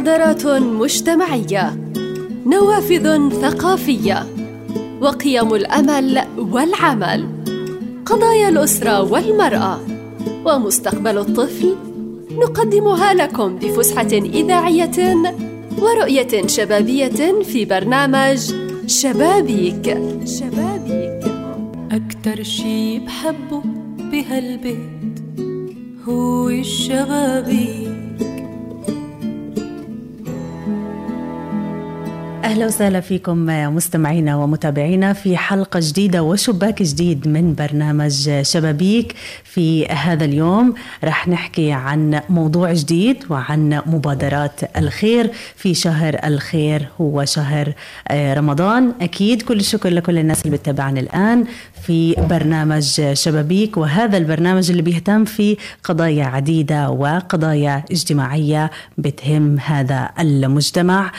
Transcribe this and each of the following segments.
مبادرات مجتمعية نوافذ ثقافية وقيم الأمل والعمل قضايا الأسرة والمرأة ومستقبل الطفل نقدمها لكم بفسحة إذاعية ورؤية شبابية في برنامج شبابيك. شبابيك. أكتر شي بحبه بهالبيت هو الشبابيك. أهلا وسهلا فيكم مستمعينا ومتابعينا في حلقة جديدة وشباك جديد من برنامج شبابيك في هذا اليوم. رح نحكي عن موضوع جديد وعن مبادرات الخير. في شهر الخير هو شهر رمضان. أكيد كل الشكر لكل الناس اللي بتتابعنا الآن. في برنامج شبابيك وهذا البرنامج اللي بيهتم في قضايا عديدة وقضايا اجتماعية بتهم هذا المجتمع.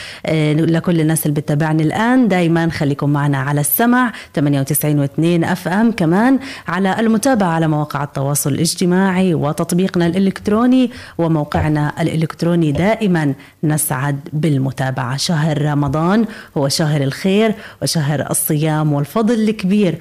لكل الناس اللي بتتابعني الآن دايما خليكم معنا على السمع 98 و2 اف ام كمان على المتابعة على مواقع التواصل الاجتماعي وتطبيقنا الإلكتروني وموقعنا الإلكتروني دائما نسعد بالمتابعة. شهر رمضان هو شهر الخير وشهر الصيام والفضل الكبير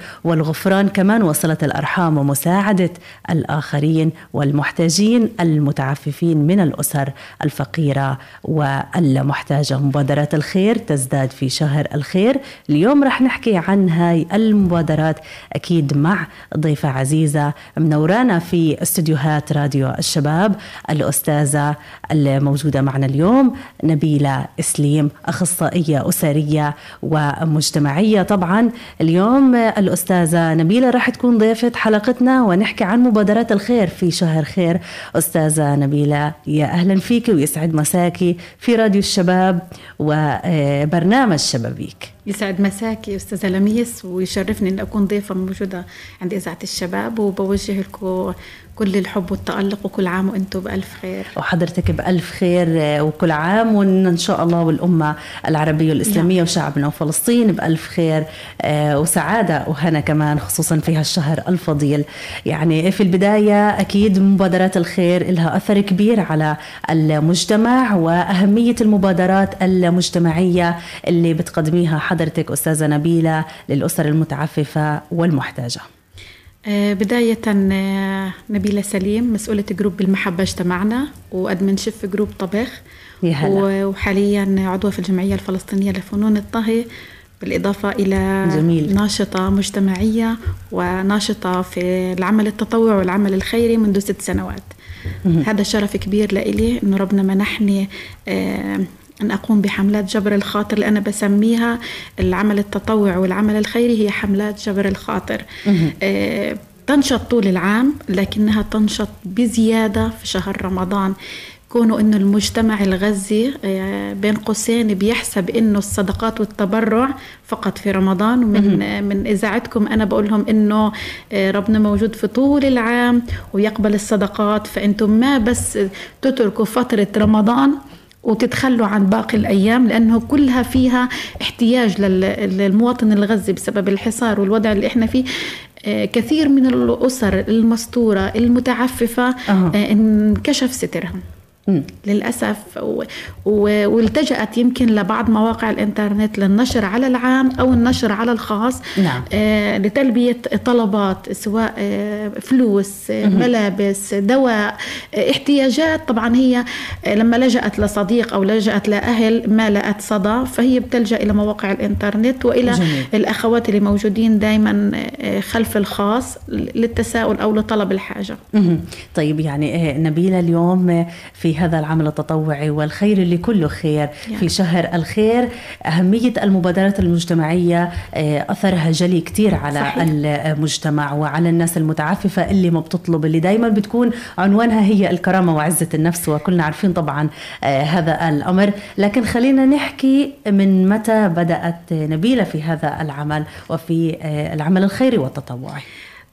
والغفران كمان وصلة الأرحام ومساعدة الآخرين والمحتاجين المتعففين من الأسر الفقيرة والمحتاجة. مبادرات الخير تزداد في شهر الخير. اليوم رح نحكي عن هاي المبادرات أكيد مع ضيفة عزيزة منورانا في استديوهات راديو الشباب الأستاذة الموجودة معنا اليوم نبيلة إسليم أخصائية أسرية ومجتمعية. طبعا اليوم الأستاذة نبيلة رح تكون ضيفة حلقتنا ونحكي عن مبادرات الخير في شهر خير. أستاذة نبيلة يا أهلا فيك ويسعد مساكي في راديو الشباب وبرنامج شبابيك. يسعد مساكي أستاذة لميس ويشرفني أن أكون ضيفة موجودة عند إذاعة الشباب وبوجه لكم كل الحب والتألق وكل عام وأنتم بألف خير. وحضرتك بألف خير وكل عام وإن شاء الله والأمة العربية والإسلامية نعم. وشعبنا وفلسطين بألف خير وسعادة وهنا كمان خصوصا في هالشهر الفضيل. يعني في البداية أكيد مبادرات الخير لها أثر كبير على المجتمع وأهمية المبادرات المجتمعية اللي بتقدميها حضرتك أستاذة نبيلة للأسر المتعففة والمحتاجة. بداية نبيلة سليم مسؤولة group المحبة اجتمعنا و admin chef group طبخ. وحاليا عضوة في الجمعية الفلسطينية لفنون الطهي بالإضافة إلى جميل. ناشطة مجتمعية وناشطة في العمل التطوعي والعمل الخيري منذ ست سنوات هذا شرف كبير لإلي إنه ربنا منحني أن أقوم بحملات جبر الخاطر اللي أنا بسميها العمل التطوعي والعمل الخيري هي حملات جبر الخاطر. آه تنشط طول العام لكنها تنشط بزيادة في شهر رمضان. كونه إنه المجتمع الغزي بين قوسين بيحسب إنه الصدقات والتبرع فقط في رمضان. ومن من إذاعتكم أنا بقول لهم إنه ربنا موجود في طول العام ويقبل الصدقات. فأنتم ما بس تتركوا فترة رمضان وتتخلوا عن باقي الأيام لأنه كلها فيها احتياج للمواطن الغزي بسبب الحصار والوضع اللي إحنا فيه كثير من الأسر المستورة المتعففة أه. انكشف سترها للأسف. و... و... والتجأت يمكن لبعض مواقع الإنترنت للنشر على العام أو النشر على الخاص نعم. آه لتلبية طلبات سواء آه فلوس آه ملابس دواء آه احتياجات. طبعا هي آه لما لجأت لصديق أو لجأت لأهل ما لقت صدى فهي بتلجأ إلى مواقع الإنترنت وإلى جميل. الأخوات اللي موجودين دايما آه خلف الخاص للتساؤل أو لطلب الحاجة. طيب يعني نبيلة اليوم في هذا العمل التطوعي والخير اللي كله خير. يعني. في شهر الخير أهمية المبادرات المجتمعية أثرها جلي كتير على صحيح. المجتمع وعلى الناس المتعففة اللي ما بتطلب اللي دايما بتكون عنوانها هي الكرامة وعزة النفس وكلنا عارفين طبعا هذا الأمر. لكن خلينا نحكي من متى بدأت نبيلة في هذا العمل وفي العمل الخيري والتطوعي.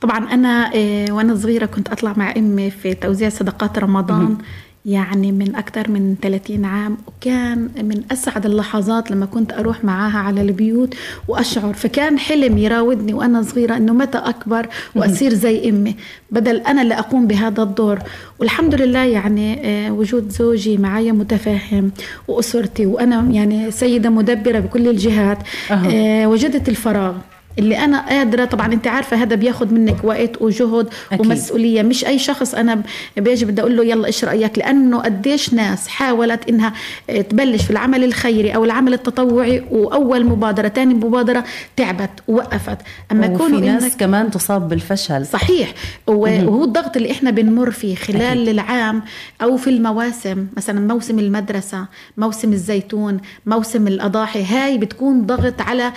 طبعا أنا وأنا صغيرة كنت أطلع مع أمي في توزيع صدقات رمضان. يعني من أكثر من 30 عام وكان من أسعد اللحظات لما كنت أروح معاها على البيوت وأشعر. فكان حلم يراودني وأنا صغيرة أنه متى أكبر وأصير زي أمي بدل أنا اللي أقوم بهذا الدور. والحمد لله يعني آه، وجود زوجي معي متفهم وأسرتي وأنا يعني سيدة مدبرة بكل الجهات أه. وجدت الفراغ. اللي أنا قادرة طبعا أنت عارفة هذا بياخذ منك وقت وجهد أكيد. ومسؤولية. مش أي شخص أنا بيجي بدي أقول له يلا إيش رأيك؟ لأنه قديش ناس حاولت إنها تبلش في العمل الخيري أو العمل التطوعي وأول مبادرة ثاني مبادرة تعبت ووقفت أما يكون ناس إنك كمان تصاب بالفشل. صحيح. وهو الضغط اللي إحنا بنمر فيه خلال أكيد. العام أو في المواسم مثلا موسم المدرسة موسم الزيتون موسم الأضاحي هاي بتكون ضغط على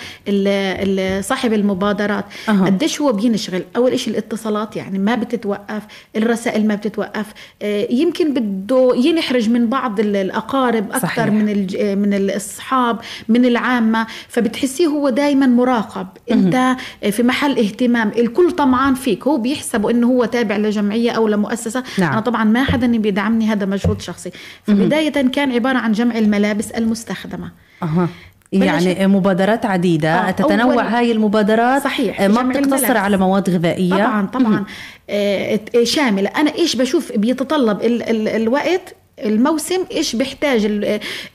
صاحب صاحب المبادرات. أه. قديش هو بينشغل؟ أول شيء الاتصالات يعني ما بتتوقف الرسائل ما بتتوقف. آه، يمكن بده ينحرج من بعض الأقارب أكثر صحيح. من من الأصحاب من العامة. فبتحسيه هو دائما مراقب. أنت في محل اهتمام الكل طمعان فيك. هو بيحسبوا إنه هو تابع لجمعية أو لمؤسسة. نعم. أنا طبعا ما حدا بيدعمني هذا مجهود شخصي. فبداية كان عبارة عن جمع الملابس المستخدمة. أه. يعني مبادرات عديدة. آه تتنوع هاي المبادرات. صحيح ما بتقتصر على مواد غذائية. طبعا طبعا. آه شاملة. أنا إيش بشوف بيتطلب ال ال الوقت؟ الموسم إيش بيحتاج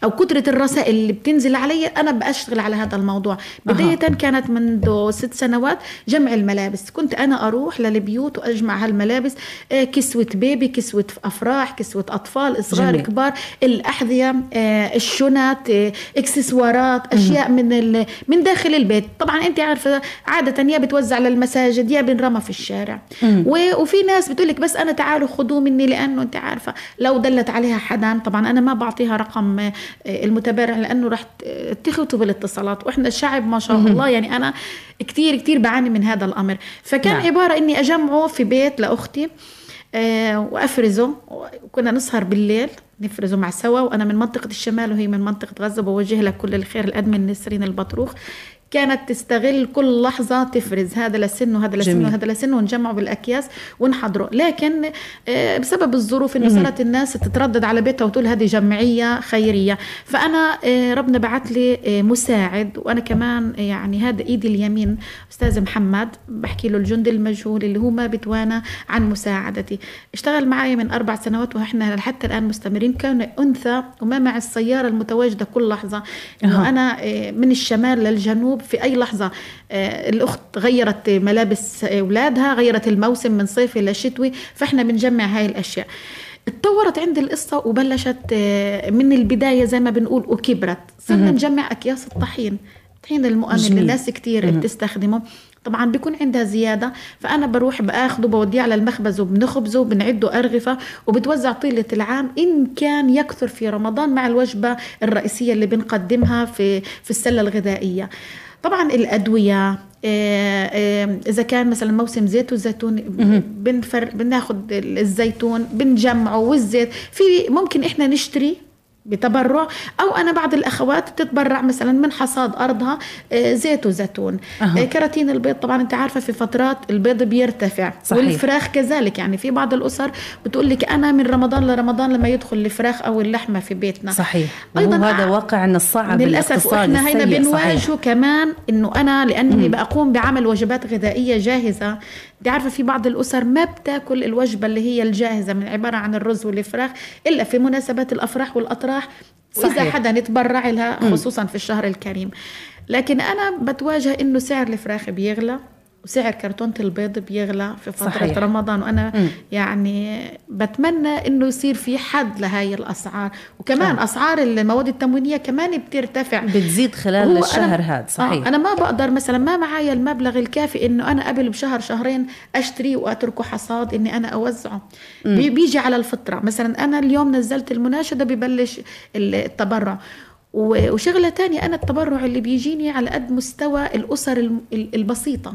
أو كثرة الرسائل اللي بتنزل علي أنا بشتغل على هذا الموضوع. بداية أه. كانت منذ ست سنوات جمع الملابس. كنت أنا أروح للبيوت وأجمع هالملابس. آه، كسوة بيبي كسوة أفراح كسوة أطفال صغار جميل. كبار. الأحذية آه، الشنط آه، إكسسوارات أشياء من من داخل البيت. طبعا أنت عارفة عادة يا بتوزع للمساجد يا بنرمى في الشارع. وفي ناس بتقول لك بس أنا تعالوا خذوه مني لأنه أنت عارفة لو دلت عليها حدا طبعا أنا ما بعطيها رقم آه، المتبرع لأنه رح تخطوا بالاتصالات. وإحنا الشعب ما شاء الله يعني أنا كثير كثير بعاني من هذا الأمر. فكان نعم. عبارة إني أجمعه في بيت لأختي آه، وأفرزه. كنا نسهر بالليل نفرزه مع سوا. وأنا من منطقة الشمال وهي من منطقة غزة. بوجه لها كل الخير الأدمن نسرين البطروخ. كانت تستغل كل لحظة تفرز. هذا لسن وهذا لسن وهذا لسن ونجمعه بالأكياس ونحضره. لكن آه، بسبب الظروف إنه صارت الناس تتردد على بيتها وتقول هذه جمعية خيرية. فأنا آه، ربنا بعث لي آه، مساعد. وأنا كمان يعني هذا إيدي اليمين أستاذ محمد. بحكي له الجندي المجهول اللي هو ما بتوانى عن مساعدتي. اشتغل معي من أربع سنوات وإحنا حتى الآن مستمرين. كان أنثى وما مع السيارة المتواجدة كل لحظة. أنا من الشمال للجنوب الجنوب في أي لحظة. آه، الأخت غيرت ملابس أولادها غيرت الموسم من صيفي لشتوي فإحنا بنجمع هاي الأشياء. اتطورت عند القصة وبلشت آه، من البداية زي ما بنقول وكبرت. صرنا نجمع أكياس الطحين. الطحين المؤمن اللي الناس كتير بتستخدمه. طبعا بيكون عندها زيادة فأنا بروح بأخذه بوديه على المخبز وبنخبزه وبنعده أرغفة وبتوزع طيلة العام إن كان يكثر في رمضان مع الوجبة الرئيسية اللي بنقدمها في في السلة الغذائية. طبعا الأدوية آه، آه، إذا كان مثلا موسم زيت وزيتون بنفر بناخذ الزيتون بنجمعه والزيت. في ممكن إحنا نشتري بتبرع أو أنا بعض الأخوات بتتبرع مثلا من حصاد أرضها آه، زيت وزيتون. أه. كراتين البيض طبعا أنت عارفة في فترات البيض بيرتفع. صحيح. والفراخ كذلك يعني في بعض الأسر بتقول لك أنا من رمضان لرمضان لما يدخل الفراخ أو اللحمة في بيتنا. صحيح. أيضا هذا واقعنا الصعب للأسف إحنا هنا بنواجهه كمان إنه أنا لأني بقوم بعمل وجبات غذائية جاهزة. أنت عارفة في بعض الأسر ما بتاكل الوجبة اللي هي الجاهزة من عبارة عن الرز والفراخ إلا في مناسبات الأفراح والاطراح وإذا حدا يتبرع لها خصوصا في الشهر الكريم. لكن أنا بتواجه إنه سعر الفراخ بيغلى. وسعر كرتونة البيض بيغلى في فترة صحيح. رمضان وأنا م. يعني بتمنى إنه يصير في حد لهاي الأسعار وكمان آه. أسعار المواد التموينية كمان بترتفع بتزيد خلال الشهر هذا صحيح آه أنا ما بقدر مثلا ما معايا المبلغ الكافي إنه أنا قبل بشهر شهرين أشتري وأتركه حصاد إني أنا أوزعه م. بيجي على الفطرة مثلا أنا اليوم نزلت المناشدة ببلش التبرع وشغلة تانية أنا التبرع اللي بيجيني على قد مستوى الأسر البسيطة.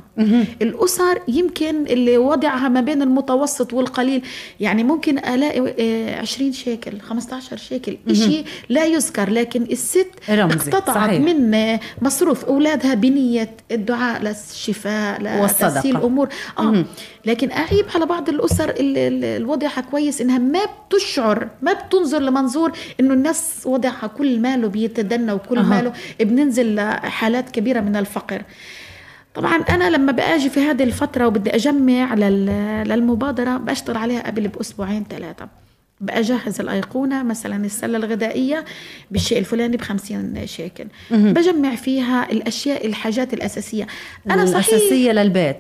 الأسر يمكن اللي وضعها ما بين المتوسط والقليل يعني ممكن ألاقي 20 آه، شيكل 15 شيكل إشي لا يذكر لكن الست. اقتطعت صحيح. من مصروف. أولادها بنية الدعاء للشفاء لتسهيل الأمور. آه لكن أعيب على بعض الأسر اللي وضعها كويس إنها ما بتشعر ما بتنظر لمنظور إنه الناس وضعها كل ماله بيتدنى وكل أه. ماله بننزل لحالات كبيرة من الفقر. طبعا أنا لما بآجي في هذه الفترة وبدي أجمع للمبادرة بشتغل عليها قبل بأسبوعين ثلاثة. بأجهز الأيقونة مثلا السلة الغذائية بالشيء الفلاني بخمسين شيكل. بجمع فيها الأشياء الحاجات الأساسية. أنا صحيح الأساسية للبيت.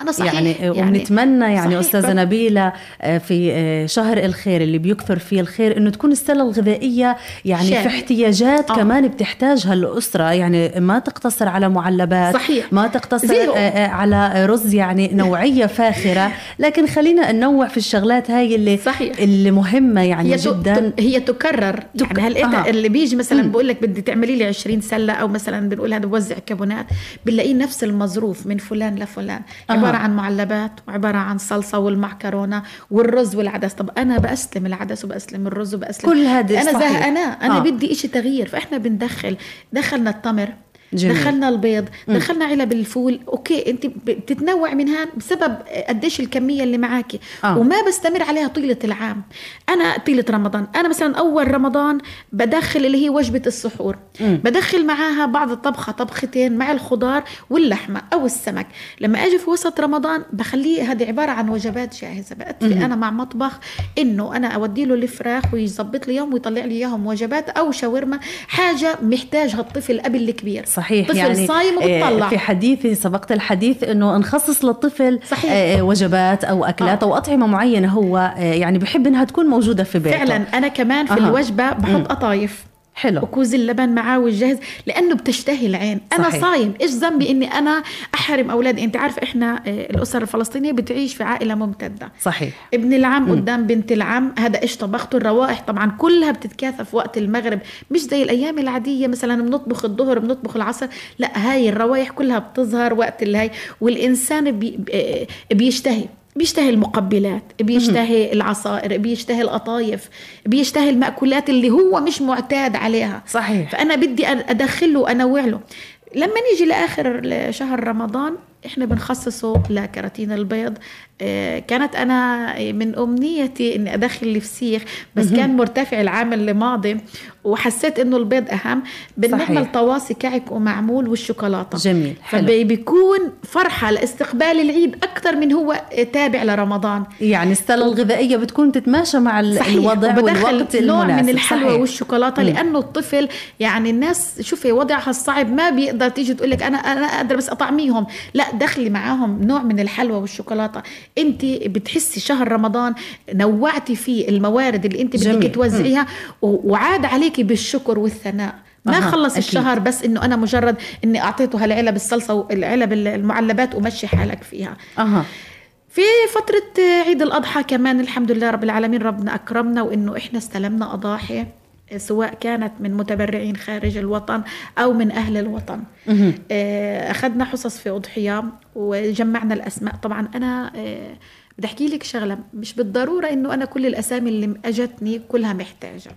أنا صحيح يعني, يعني ونتمنى يعني أستاذة نبيلة آه، في آه، شهر الخير اللي بيكثر فيه الخير إنه تكون السلة الغذائية يعني شامل. في احتياجات آه. كمان بتحتاجها الأسرة يعني ما تقتصر على معلبات صحيح. ما تقتصر zero. آه، على رز يعني نوعية فاخرة لكن خلينا ننوع في الشغلات هاي اللي صحيح. اللي مهمة يعني هي جدا هي تكرر تك... يعني هل آه. اللي بيجي مثلا بقول لك بدي تعملي لي 20 سلة أو مثلا بنقول هذا بوزع كابونات بنلاقيه نفس المظروف من فلان لفلان عبارة. عن معلبات وعبارة عن صلصة والمعكرونة والرز والعدس طب أنا بأسلم العدس وبأسلم الرز وبأسلم كل هذا أنا زهقانة أنا آه. بدي إشي تغيير فإحنا بندخل دخلنا التمر جميل. دخلنا البيض م. دخلنا علب الفول أوكي أنت بتتنوع منها بسبب قديش الكمية اللي معاكي آه. وما بستمر عليها طيلة العام أنا طيلة رمضان أنا مثلا أول رمضان بدخل اللي هي وجبة السحور م. بدخل معاها بعض الطبخة طبختين مع الخضار واللحمة أو السمك لما أجي في وسط رمضان بخليه هذه عبارة عن وجبات جاهزة بأتفق أنا مع مطبخ إنه أنا أودي له الفراخ ويظبط لي يوم ويطلع لي إياهم وجبات أو شاورما حاجة محتاجها الطفل قبل الكبير صحيح طفل يعني صايم وبتطلع في حديثي سبقت الحديث إنه نخصص للطفل صحيح. آه، وجبات أو أكلات آه. أو أطعمة معينة هو آه، يعني بحب إنها تكون موجودة في بيته فعلا أنا كمان في آه. الوجبة بحط قطايف حلو. وكوز اللبن معاه والجاهز لأنه بتشتهي العين. أنا صحيح. صايم إيش ذنبي إني أنا أحرم أولادي؟ أنت عارف إحنا آه، الاسر الفلسطينية بتعيش في عائلة ممتدة. صحيح. ابن العم م. قدام بنت العم هذا إيش طبخته؟ الروائح طبعا كلها بتتكاثف وقت المغرب. مش زي الأيام العادية مثلا بنطبخ الظهر بنطبخ العصر. لا هاي الروائح كلها بتظهر وقت الهي والإنسان بي آه، بيشتهي. بيشتهي المقبلات بيشتهي العصائر بيشتهي القطايف بيشتهي المأكولات اللي هو مش معتاد عليها. صحيح. فأنا بدي أدخله وأنوع له. لما نيجي لآخر شهر رمضان إحنا بنخصصه لكراتين البيض. آه، كانت أنا من أمنيتي إني أدخل الفسيخ بس كان مرتفع العام اللي ماضي وحسيت إنه البيض أهم بنعمل طواسي كعك ومعمول والشوكولاتة. جميل حلو. فبيكون فرحة لاستقبال العيد أكثر من هو تابع لرمضان. يعني السله الغذائية بتكون تتماشى مع صحيح. الوضع والوقت نوع من الحلوى صحيح. والشوكولاتة لأنه الطفل يعني الناس شوفي وضعها الصعب ما بيقدر تيجي تقول لك أنا أنا أقدر بس أطعميهم. لا دخلي معاهم نوع من الحلوى والشوكولاتة انت بتحسي شهر رمضان نوعتي فيه الموارد اللي انت بدك توزعيها وعاد عليكي بالشكر والثناء ما أه. خلص أكيد. الشهر بس إنه أنا مجرد إني أعطيته هالعلب الصلصة والعلب المعلبات ومشي حالك فيها أه. في فترة عيد الأضحى كمان الحمد لله رب العالمين ربنا أكرمنا وإنه إحنا استلمنا أضاحي سواء كانت من متبرعين خارج الوطن أو من أهل الوطن. آه، أخذنا حصص في أضحية وجمعنا الأسماء. طبعا أنا آه، بدي أحكي لك شغلة مش بالضرورة إنه أنا كل الأسامي اللي أجتني كلها محتاجة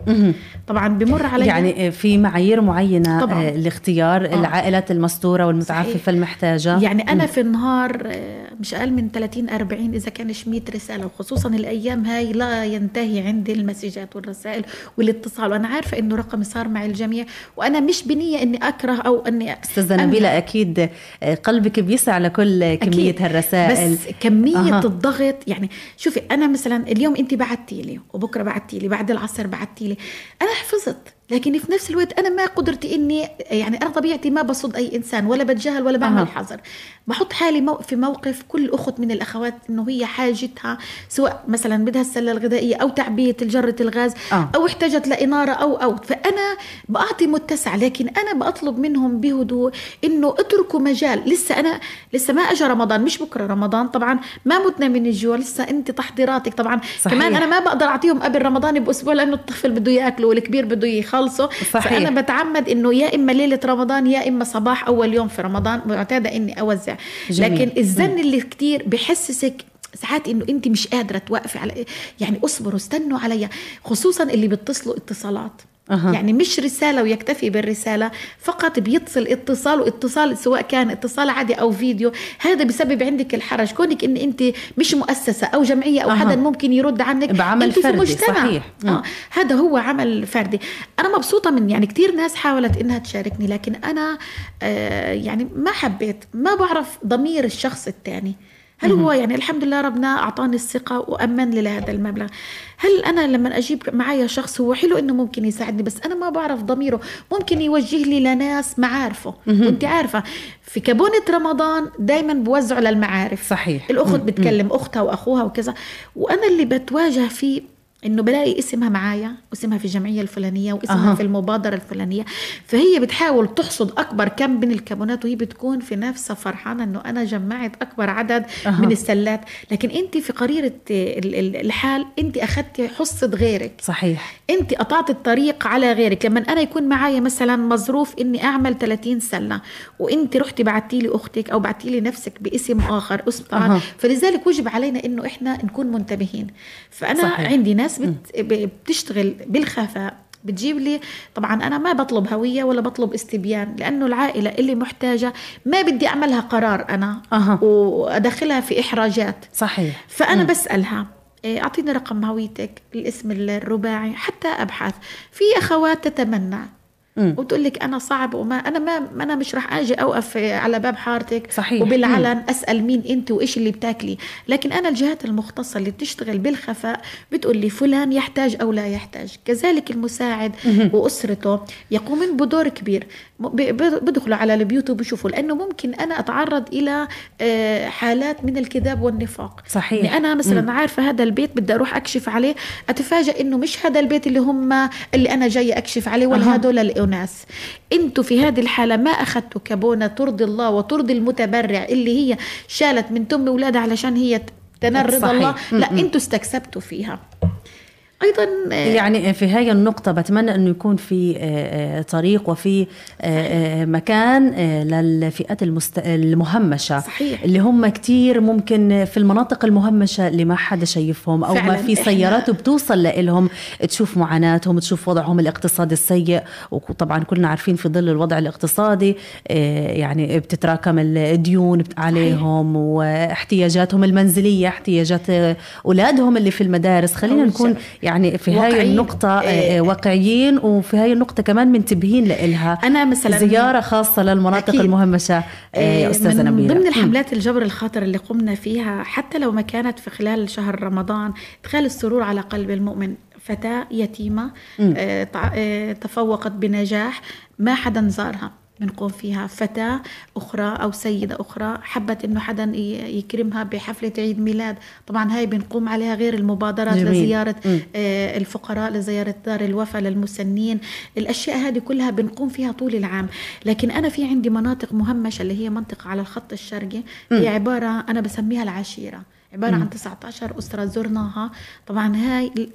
طبعا بمر علي يعني في معايير معينة طبعا. لاختيار آه. العائلات المستورة والمتعففة صحيح. المحتاجة يعني أنا في النهار آه، مش أقل من 30 40 إذا كانش 100 رسالة وخصوصا الأيام هاي لا ينتهي عندي المسجات والرسائل والاتصال وأنا عارفة إنه رقمي صار مع الجميع وأنا مش بنية إني أكره أو إني أستاذة نبيلة أكيد آه، قلبك بيسع لكل كمية أكيد. هالرسائل بس كمية أه. الضغط الضغط يعني شوفي أنا مثلا اليوم انت بعتي لي وبكرة بعتي لي بعد العصر بعتي لي أنا حفظت. لكن في نفس الوقت أنا ما قدرتي إني يعني أنا طبيعتي ما بصد أي إنسان ولا بتجاهل ولا بعمل أه. حظر بحط حالي في موقف كل أخت من الأخوات إنه هي حاجتها سواء مثلا بدها السلة الغذائية أو تعبية الجرة الغاز أه. أو احتاجت لإنارة أو أو فأنا بعطي متسع لكن أنا بطلب منهم بهدوء إنه اتركوا مجال لسه أنا لسه ما اجى رمضان مش بكرة رمضان طبعا ما متنا من الجوع لسه انت تحضيراتك طبعا صحيح. كمان أنا ما بقدر أعطيهم قبل رمضان بأسبوع لأنه الطفل بده ياكله والكبير بده يخلصه صحيح. فأنا بتعمد إنه يا إما ليلة رمضان يا إما صباح أول يوم في رمضان معتادة إني أوزع. جميل. لكن الزن اللي كتير بحسسك ساعات إنه أنت مش قادرة توقفي على يعني اصبروا استنوا عليا. خصوصا اللي بيتصلوا اتصالات. أها. يعني مش رسالة ويكتفي بالرسالة فقط بيتصل اتصال واتصال سواء كان اتصال عادي أو فيديو هذا بسبب عندك الحرج كونك إن أنت مش مؤسسة أو جمعية أو أها. حدا ممكن يرد عنك بعمل أنت في فردي، مجتمع صحيح. آه. هذا هو عمل فردي أنا مبسوطة من يعني كتير ناس حاولت إنها تشاركني لكن أنا آه يعني ما حبيت ما بعرف ضمير الشخص الثاني هل هو يعني الحمد لله ربنا أعطاني الثقة وأمن لي لهذا المبلغ. هل أنا لما أجيب معايا شخص هو حلو إنه ممكن يساعدني بس أنا ما بعرف ضميره. ممكن يوجه لي لناس معارفه. وأنت عارفة في كابونة رمضان دائما بوزعوا للمعارف. صحيح. الأخت بتكلم أختها وأخوها وكذا. وأنا اللي بتواجه فيه إنه بلاقي اسمها معايا واسمها في الجمعية الفلانية واسمها أها. في المبادرة الفلانية فهي بتحاول تحصد أكبر كم من الكابونات وهي بتكون في نفسها فرحانة إنه أنا جمعت أكبر عدد أها. من السلات لكن أنت في قريرة ال- ال- الحال أنت اخذتي حصة غيرك صحيح أنت قطعت الطريق على غيرك لما أنا يكون معايا مثلا مظروف إني أعمل 30 سلة وأنت رحتي بعتي لي أختك أو بعتي لي نفسك باسم آخر اسم. طبعا فلذلك وجب علينا إنه إحنا نكون منتبهين فأنا. صحيح. عندي ناس بت ب- بتشتغل بالخفاء بتجيب لي طبعا أنا ما بطلب هوية ولا بطلب استبيان لأنه العائلة اللي محتاجة ما بدي أعملها قرار أنا أها. وأدخلها في إحراجات. صحيح. فأنا بسألها إيه، أعطيني رقم هويتك الاسم الرباعي حتى ابحث في أخوات تتمنى. مم. وتقول لك أنا صعب وما أنا ما أنا مش رح آجي أوقف على باب حارتك صحيح. وبالعلن أسأل مين أنت وإيش اللي بتاكلي. لكن أنا الجهات المختصة اللي بتشتغل بالخفاء بتقول لي فلان يحتاج أو لا يحتاج. كذلك المساعد وأسرته يقومون بدور كبير. بدخلوا على البيوت وبشوفوا لأنه ممكن أنا أتعرض إلى آه، حالات من الكذاب والنفاق صحيح. إني أنا مثلا عارفة هذا البيت بدي أروح أكشف عليه اتفاجئ إنه مش هذا البيت اللي هم اللي أنا جاية أكشف عليه ولا. هدول الأناس إنتوا في هذه الحالة ما أخذتوا كابونة ترضي الله وترضي المتبرع اللي هي شالت من تم اولادها علشان هي تنرض صحيح. الله لا. إنتوا استكسبتوا فيها أيضا آه، يعني في هاي النقطة بتمنى أنه يكون في آه، آه، طريق وفي مكان للفئات المست... المهمشة. صحيح. اللي هم كتير ممكن في المناطق المهمشة اللي ما حدا شايفهم أو ما في إحنا- سيارات بتوصل لهم تشوف معاناتهم تشوف وضعهم الاقتصادي السيء. وطبعا كلنا عارفين في ظل الوضع الاقتصادي يعني بتتراكم الديون عليهم واحتياجاتهم المنزلية احتياجات أولادهم اللي في المدارس. خلينا نكون الجمع. يعني في هاي. النقطة آه، إيه. آه، واقعيين وفي هاي النقطة كمان منتبهين لإلها أنا مثلاً- زيارة خاصة للمناطق أكيد. المهمشة آه، آه، أستاذة من نبيلة ضمن. الحملات الجبر الخاطر اللي قمنا فيها حتى لو ما كانت في خلال شهر رمضان إدخال السرور على قلب المؤمن فتاة يتيمة تفوقت بنجاح ما حدا زارها بنقوم فيها فتاة أخرى أو سيدة أخرى حبت إنه حدا يكرمها بحفلة عيد ميلاد. طبعا هاي بنقوم عليها غير المبادرات جميل. لزيارة مم. آه، الفقراء لزيارة دار الوفاء للمسنين. الأشياء هذه كلها بنقوم فيها طول العام. لكن أنا في عندي مناطق مهمشة اللي هي منطقة على الخط الشرقي. هي عبارة أنا بسميها العشيرة. عبارة عن 19 أسرة زرناها. طبعا هاي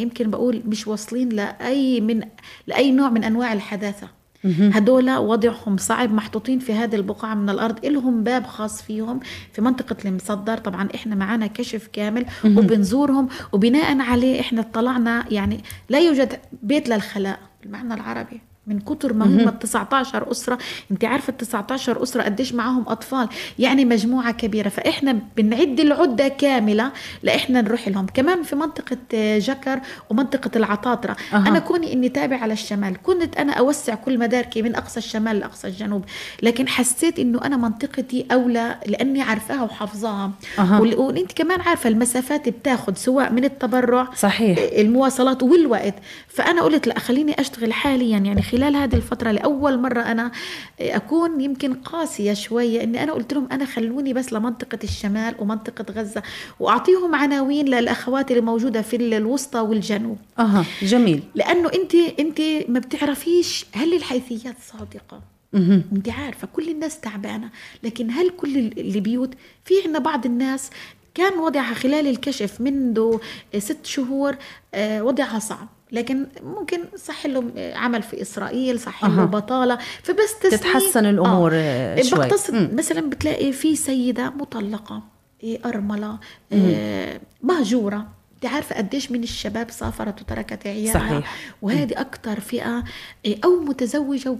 يمكن بقول مش واصلين لأي من لأي نوع من أنواع الحداثة. هدول وضعهم صعب محطوطين في هذه البقعة من الأرض. إلهم باب خاص فيهم في منطقة المصدر. طبعا إحنا معانا كشف كامل وبنزورهم. وبناء عليه إحنا اطلعنا يعني لا يوجد بيت للخلاء بالمعنى العربي. من كتر ما هم 19 أسرة انت عارفة ال 19 أسرة قديش معاهم أطفال يعني مجموعة كبيرة فإحنا بنعد العدة كاملة لإحنا نروح لهم كمان في منطقة آه، جكر ومنطقة العطاطرة أها. أنا كوني إني تابع على الشمال كنت أنا أوسع كل مداركي من أقصى الشمال لأقصى الجنوب لكن حسيت إنه أنا منطقتي أولى لأني عارفاها وحافظاها. وال- وانت كمان عارفة المسافات بتاخد سواء من التبرع صحيح. المواصلات والوقت فأنا قلت لا خليني أشتغل حاليا يعني خلال هذه الفترة لأول مرة أنا أكون يمكن قاسية شوية إني أنا قلت لهم أنا خلوني بس لمنطقة الشمال ومنطقة غزة وأعطيهم عناوين للأخوات اللي موجودة في الوسطى والجنوب. أها جميل. لأنه أنت أنت ما بتعرفيش هل الحيثيات صادقة؟ مهم. أنت عارفة كل الناس تعبانة لكن هل كل ال- البيوت؟ في عندنا بعض الناس كان وضعها خلال الكشف منذ ست شهور آه، وضعها صعب. لكن ممكن صح له عمل في إسرائيل صح له أها. بطالة فبس تتحسن الأمور، آه، شوي. بقتصد. مثلا بتلاقي في سيدة مطلقة إيه، أرملة آه، مهجورة أنت عارفة قديش من الشباب سافرت وتركت عيالها صحيح. وهذه أكثر فئة إيه، أو متزوجة و-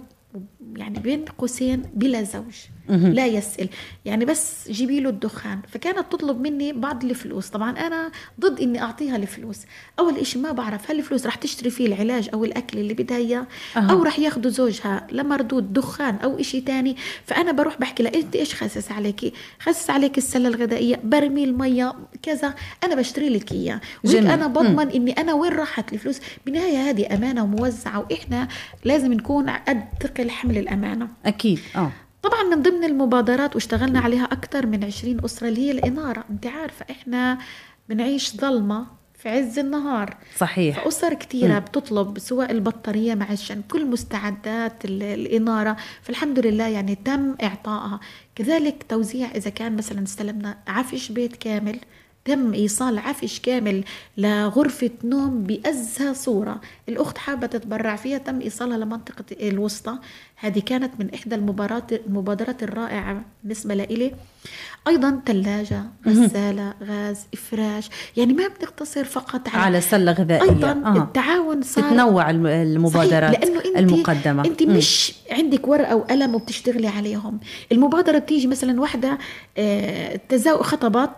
يعني بين قوسين بلا زوج لا يسأل. يعني بس جيبي له الدخان. فكانت تطلب مني بعض الفلوس. طبعا أنا ضد إني أعطيها الفلوس. أول إشي ما بعرف هل الفلوس رح تشتري فيه العلاج أو الأكل اللي بدها إياه. أو رح ياخدوا زوجها لمردود دخان أو إشي تاني. فأنا بروح بحكي لها أنت إيش خاسس عليكي خاسس عليك السلة الغذائية برميل مية كذا. أنا بشتري لك إياه. أنا بضمن إني أنا وين راحت الفلوس؟ بالنهاية هذه أمانة وموزعة وإحنا لازم نكون قد ثقل حمل الأمانة. أكيد. آه. طبعا من ضمن المبادرات واشتغلنا عليها أكثر من 20 أسرة اللي هي الإنارة. أنت عارفة إحنا بنعيش ظلمة في عز النهار. صحيح. فأسر كثيرة بتطلب سواء البطارية معشان كل مستعدات ال- الإنارة. فالحمد لله يعني تم إعطائها. كذلك توزيع إذا كان مثلا استلمنا عفش بيت كامل تم إيصال عفش كامل لغرفة نوم بأزهى صورة. الأخت حابة تتبرع فيها تم إيصالها لمنطقة الوسطى. هذه كانت من إحدى المبارات المبادرات الرائعة بالنسبة لإلي أيضا ثلاجة غسالة غاز إفراش يعني ما بنقتصر فقط على على سلة غذائية أيضا آه. التعاون صار تتنوع الم- المبادرات صحيح لأنه انت المقدمة أنت مم. مش عندك ورقة وقلم وبتشتغلي عليهم المبادرة بتيجي مثلا واحدة آه، تزاوج خطبت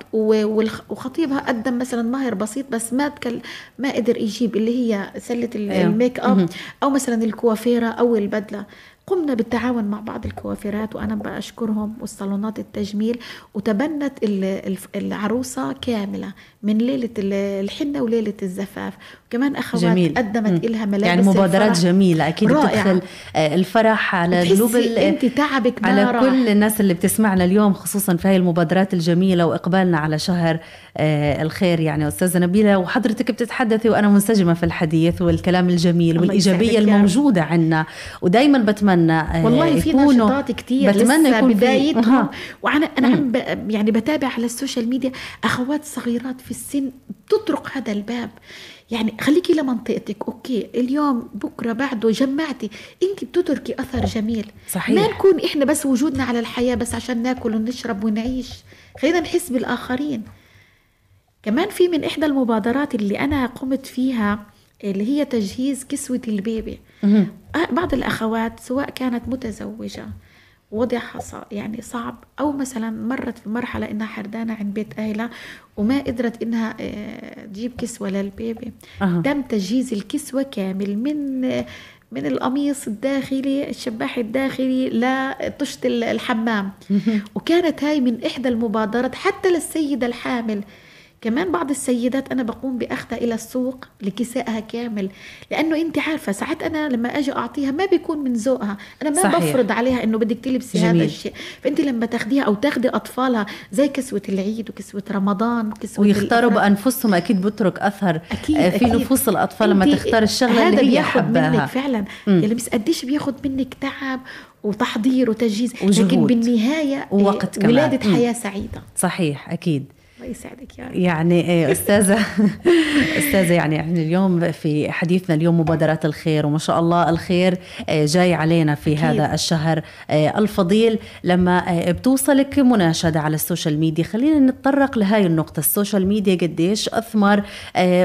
وخطيبها قدم مثلا مهر بسيط بس ما تكل ما قدر يجيب اللي هي أيوه. الميك. اب أو مثلا الكوافيرة أو البدلة قمنا بالتعاون مع بعض الكوافيرات وأنا بشكرهم والصالونات التجميل وتبنت ال- الف- العروسة كاملة من ليلة ال- الحنة وليلة الزفاف. وكمان أخوات جميل قدمت. لها ملابس يعني مبادرات الفرح. جميلة أكيد رائعة. بتدخل آه، الفرح على قلوب أنت تعبك على راح. كل الناس اللي بتسمعنا اليوم خصوصا في هاي المبادرات الجميلة وإقبالنا على شهر آه، الخير يعني أستاذة نبيلة وحضرتك بتتحدثي وأنا منسجمة في الحديث والكلام الجميل رب. الموجودة عنا ودايما بتمنى آه، والله في نشاطات كتير بتمنى لسه يكون بدايتهم. وأنا أنا عم. يعني بتابع على ال social media أخوات صغيرات في السن بتطرق هذا الباب يعني خليكي لمنطقتك. okay اليوم بكرة بعده جمعتي. انت بتتركي أثر جميل. صحيح. ما نكون إحنا بس وجودنا على الحياة بس عشان ناكل ونشرب ونعيش. خلينا نحس بالآخرين. كمان في من إحدى المبادرات اللي أنا قمت فيها اللي هي تجهيز كسوة البيبي. بعض الأخوات سواء كانت متزوجة وضعها يعني صعب. أو مثلا مرت في مرحلة إنها حردانة عند بيت أهلها وما قدرت إنها آه، تجيب كسوة للبيبي. أها. تم تجهيز الكسوة كامل من من القميص الداخلي الشباح الداخلي لطشت ال- الحمام. وكانت هاي من إحدى المبادرات حتى للسيدة الحامل. كمان بعض السيدات أنا بقوم بأخذها إلى السوق لكسائها كامل لأنه انت عارفة ساعات أنا لما أجي أعطيها ما بيكون من ذوقها أنا ما صحيح. بفرض عليها إنه بدك تلبسي هذا جميل. الشيء فانت لما تاخديها أو تاخدي أطفالها زي كسوة العيد وكسوة رمضان وكسوة ويختاروا. بأنفسهم أكيد بترك أثر أكيد آه، في أكيد. نفوس الأطفال لما تختار الشغلة هذا اللي هي بياخد منك حباها فعلا مم. يعني بس قديش بياخد منك تعب وتحضير وتجهيز وجهود. لكن بالنهايه ووقت إيه، كمان. ولادة. حياة سعيدة صحيح أكيد الله يسعدك يعني إيه، أستاذة أستاذة يعني إحنا اليوم في حديثنا اليوم مبادرات الخير وما شاء الله الخير آه، جاي علينا في أكيد. هذا الشهر آه، الفضيل. لما بتوصلك مناشدة على ال social media خلينا نتطرق لهاي النقطة. ال social media قديش أثمر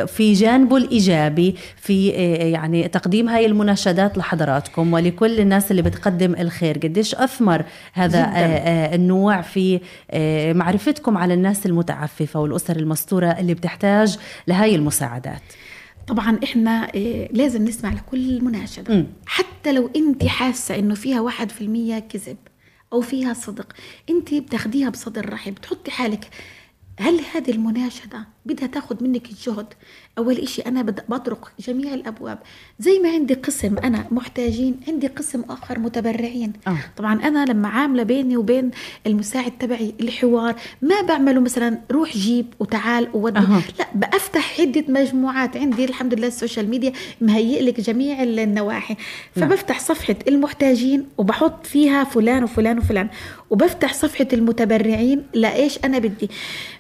في جانبه الإيجابي في يعني تقديم هاي المناشدات لحضراتكم ولكل الناس اللي بتقدم الخير. قديش أثمر هذا جداً. النوع في معرفتكم على الناس المتعففة والأسر المستورة اللي بتحتاج لهاي المساعدات. طبعا إحنا إيه لازم نسمع لكل مناشدة. مم. حتى لو انت حاسة إنه فيها واحد في المية كذب أو فيها صدق انت بتاخديها بصدر رحب بتحطي حالك. هل هذه المناشدة بدها تاخد منك الجهد أول إشي أنا بدأ بطرق جميع الأبواب. زي ما عندي قسم أنا محتاجين عندي قسم آخر متبرعين. آه. طبعا أنا لما عاملة بيني وبين المساعد تبعي الحوار ما بعمله مثلا روح جيب وتعال وودي. أها. لا بفتح عده مجموعات. عندي الحمد لله ال social media مهيئ لك جميع النواحي. فبفتح صفحة المحتاجين وبحط فيها فلان وفلان وفلان. وبفتح صفحة المتبرعين لايش أنا بدي؟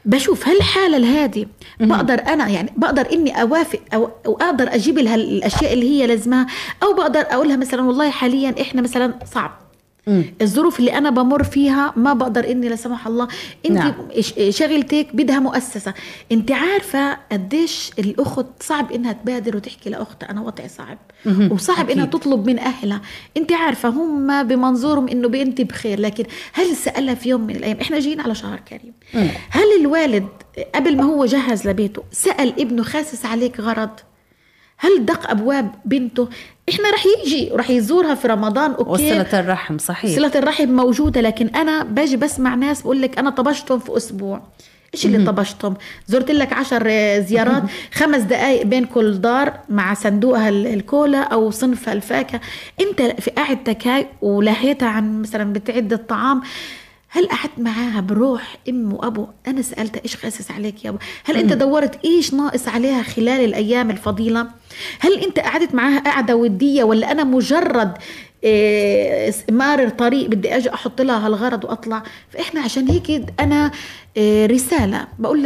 بشوف هل الحاله الهادي بقدر أنا يعني بقدر أني أوافق أو أو أقدر أجيب لها الأشياء اللي هي لازمها أو بقدر أقول لها مثلا والله حاليا إحنا مثلا صعب. مم. الظروف اللي أنا بمر فيها ما بقدر إني لا سمح الله انت نعم. شغلتك بدها مؤسسة انت عارفة قديش الأخت صعب إنها تبادر وتحكي لأختها أنا وضعي صعب مهم. وصعب أكيد. انها تطلب من أهلها انت عارفة هم بمنظورهم إنه بنتي بخير لكن هل سألها في يوم من الأيام إحنا جايين على شهر كريم مم. هل الوالد قبل ما هو جهز لبيته سأل ابنه خاسس عليك غرض هل دق أبواب بنته؟ إحنا رح يجي ورح يزورها في رمضان أوكي؟ وصلة الرحم صحيح. صلة الرحم موجودة لكن أنا باجي بسمع ناس بقول لك أنا طبشتهم في أسبوع. إيش اللي طبشتهم؟ زرت لك عشر زيارات خمس دقائق بين كل دار مع صندوقها ال- الكولا أو صنفها الفاكهة. أنت في قعدتك هاي ولهيتها عن مثلا بتعد الطعام هل قعدت معاها بروح أم وأبو؟ أنا سالتها إيش خاسس عليك يا أبو؟ هل أنت دورت إيش ناقص عليها خلال الأيام الفضيلة؟ هل أنت قعدت معاها قعدة ودية ولا أنا مجرد إيه، مارر طريق بدي أجي أحط لها هالغرض وأطلع؟ فإحنا عشان هيك أنا إيه، رسالة بقول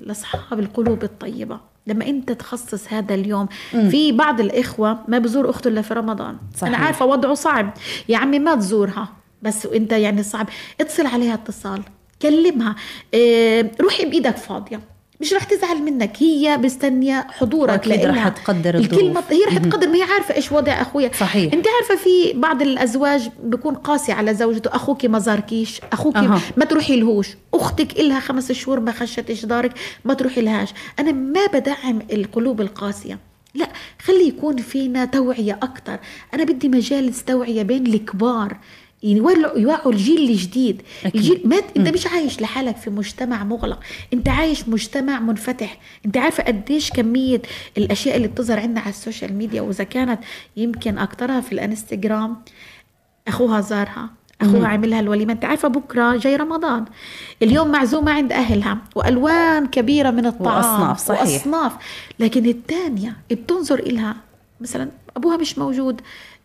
لأصحاب القلوب الطيبة. لما أنت تخصص هذا اليوم في بعض الإخوة ما بزور أخته إلا في رمضان. صحيح. أنا عارفة وضعه صعب. يا عمي ما تزورها. بس انت يعني صعب. اتصل عليها اتصال كلمها. إيه روحي بإيدك فاضية. مش رح تزعل منك. هي مستنية حضورك وأكيد رح. تقدر الكلمة. هي رح تقدر ما هي عارفة إيش وضع أخويا. صحيح. أنت عارفة في بعض الأزواج بيكون قاسي على زوجته. أخوك ما زاركيش. أخوك أها. ما تروحي لهوش. أختك إلها خمس شهور ما خشتش دارك. ما تروحي لهاش. أنا ما بدعم القلوب القاسية. لا خلي يكون فينا توعية أكتر. أنا بدي مجالس توعية بين الكبار. يولعوا يوعوا الجيل الجديد. أكيد. الجيل ما أنت مش عايش لحالك في مجتمع مغلق. أنت عايش مجتمع منفتح. أنت عارفة قديش كمية الأشياء اللي بتظهر عندنا على ال social media وإذا كانت يمكن أكترها في الإنستغرام أخوها زارها أخوها عملها الوليمة. أنت عارفة بكرة جاي رمضان. اليوم معزومة عند أهلها وألوان كبيرة من الطعام وأصناف، صحيح. وأصناف. لكن الثانية بتنظر إلها مثلا أبوها مش موجود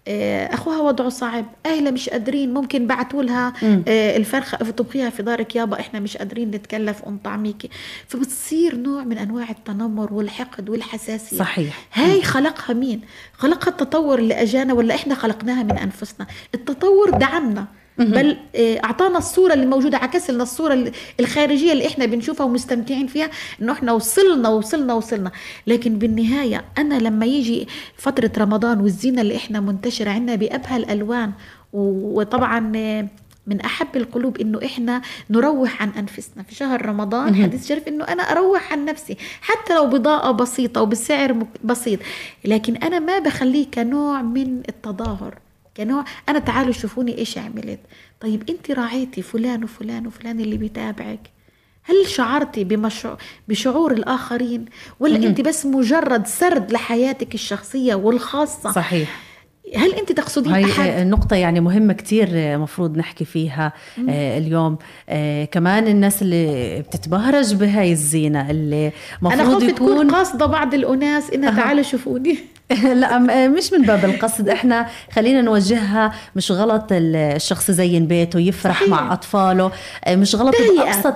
أخوها وضعه صعب. أهلها مش قادرين ممكن بعتوا لها آه، الفرخة طبخيها في دارك يابا إحنا مش قادرين نتكلف ونطعميكي فبتصير نوع من أنواع التنمر والحقد والحساسية. صحيح. هاي خلقها مين؟ خلقها التطور اللي أجانا ولا إحنا خلقناها من أنفسنا؟ التطور دعمنا. بل آه، أعطانا الصورة اللي موجودة عكس لنا الصورة ال- الخارجية اللي إحنا بنشوفها ومستمتعين فيها إنه إحنا وصلنا وصلنا وصلنا. لكن بالنهاية أنا لما يجي فترة رمضان والزينة اللي إحنا منتشرة عندنا بأبهى الألوان وطبعا آه، من أحب القلوب إنه إحنا نروح عن أنفسنا. في شهر رمضان حديث شريف إنه أنا أروح عن نفسي حتى لو بضاعة بسيطة وبسعر بسيط. لكن أنا ما بخليه كنوع من التظاهر. كنوع أنا تعالوا شوفوني إيش عملت. طيب أنت راعيتي فلان وفلان وفلان اللي بيتابعك. هل شعرتي بمشعور بشعور الآخرين؟ ولا أنت بس مجرد سرد لحياتك الشخصية والخاصة؟ صحيح. هل أنت تقصدين هاي أحد؟ نقطة يعني مهمة كتير مفروض نحكي فيها آه، اليوم. آه، كمان الناس اللي بتتبهرج بهاي الزينة اللي مفروض تكون يكون قاصدة بعض الأناس إنها تعالوا شوفوني. لا مش من باب القصد. إحنا خلينا نوجهها مش غلط ال- الشخص يزين بيته يفرح صحيح. مع أطفاله. آه، مش غلط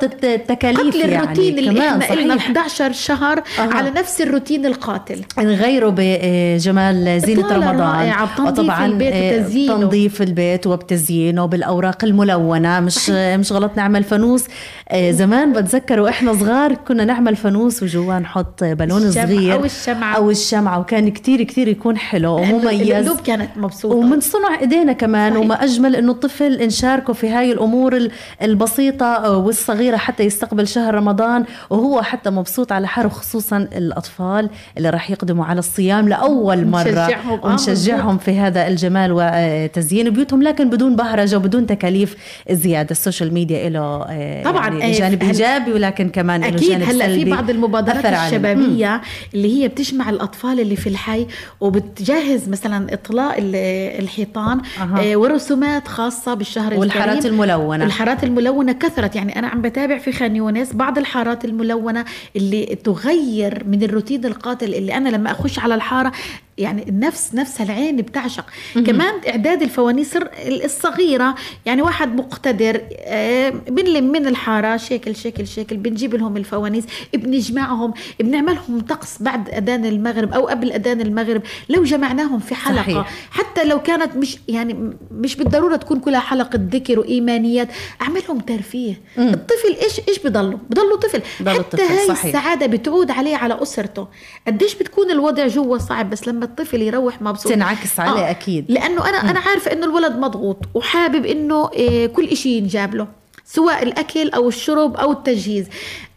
الت- التكاليف قتل يعني. الروتين اللي كمان إحنا لنا صحيح 11 شهر أها. على نفس الروتين القاتل. نغيره بجمال زينة إطلالة رمضان. وطبعا البيت آه،. تنظيف البيت وبتزيينه بالأوراق الملونة. مش مش غلط نعمل فانوس. آه، زمان بتذكر وإحنا صغار كنا نعمل فانوس وجواه نحط بالون صغير أو الشمعة. أو الشمعة. وكان كتير كثير كثير يكون حلو ومميز. القلوب كانت مبسوطة. ومن صنع إيدينا كمان صحيح. وما أجمل إنه الطفل نشاركه في هاي الأمور ال- البسيطة والصغيرة حتى يستقبل شهر رمضان وهو حتى مبسوط على حاله خصوصا الأطفال اللي راح يقدموا على الصيام لأول مرة. نشجعهم. آه، ونشجعهم في هذا الجمال وتزيين بيوتهم لكن بدون بهرجة وبدون تكاليف زيادة. ال social media له طبعاً، يعني آه، جانب إيجابي ولكن كمان له أكيد جانب هلأ في بعض المبادرات. الشبابية اللي هي بتجمع الأطفال اللي في الحي وبتجهز مثلا اطلاء ال- الحيطان. آه، ورسومات خاصة بالشهر والحارات الكريم. الملونة. الحارات الملونة كثرت يعني أنا عم بتابع في خان يونس بعض الحارات الملونة اللي تغير من الروتين القاتل اللي أنا لما أخش على الحارة يعني النفس نفسها العين بتعشق. كمان إعداد الفوانيس الصغيرة يعني واحد مقتدر آه، بنلم من الحارة شكل شكل شكل بنجيب لهم الفوانيس بنجمعهم بنعملهم طقس بعد أذان المغرب أو قبل أذان المغرب. لو جمعناهم في حلقة صحيح. حتى لو كانت مش يعني مش بالضرورة تكون كلها حلقة ذكر وإيمانيات أعملهم ترفيه. الطفل إيش إيش بضله؟ بضله طفل. بضله حتى طفل، هاي صحيح. السعادة بتعود عليه على أسرته. قديش بتكون الوضع جوا صعب بس لما الطفل يروح مبسوط. تنعكس عليه أكيد. لأنه أنا أنا عارفة إنه الولد مضغوط وحابب إنه إيه كل إشي ينجاب له. سواء الأكل أو الشرب أو التجهيز.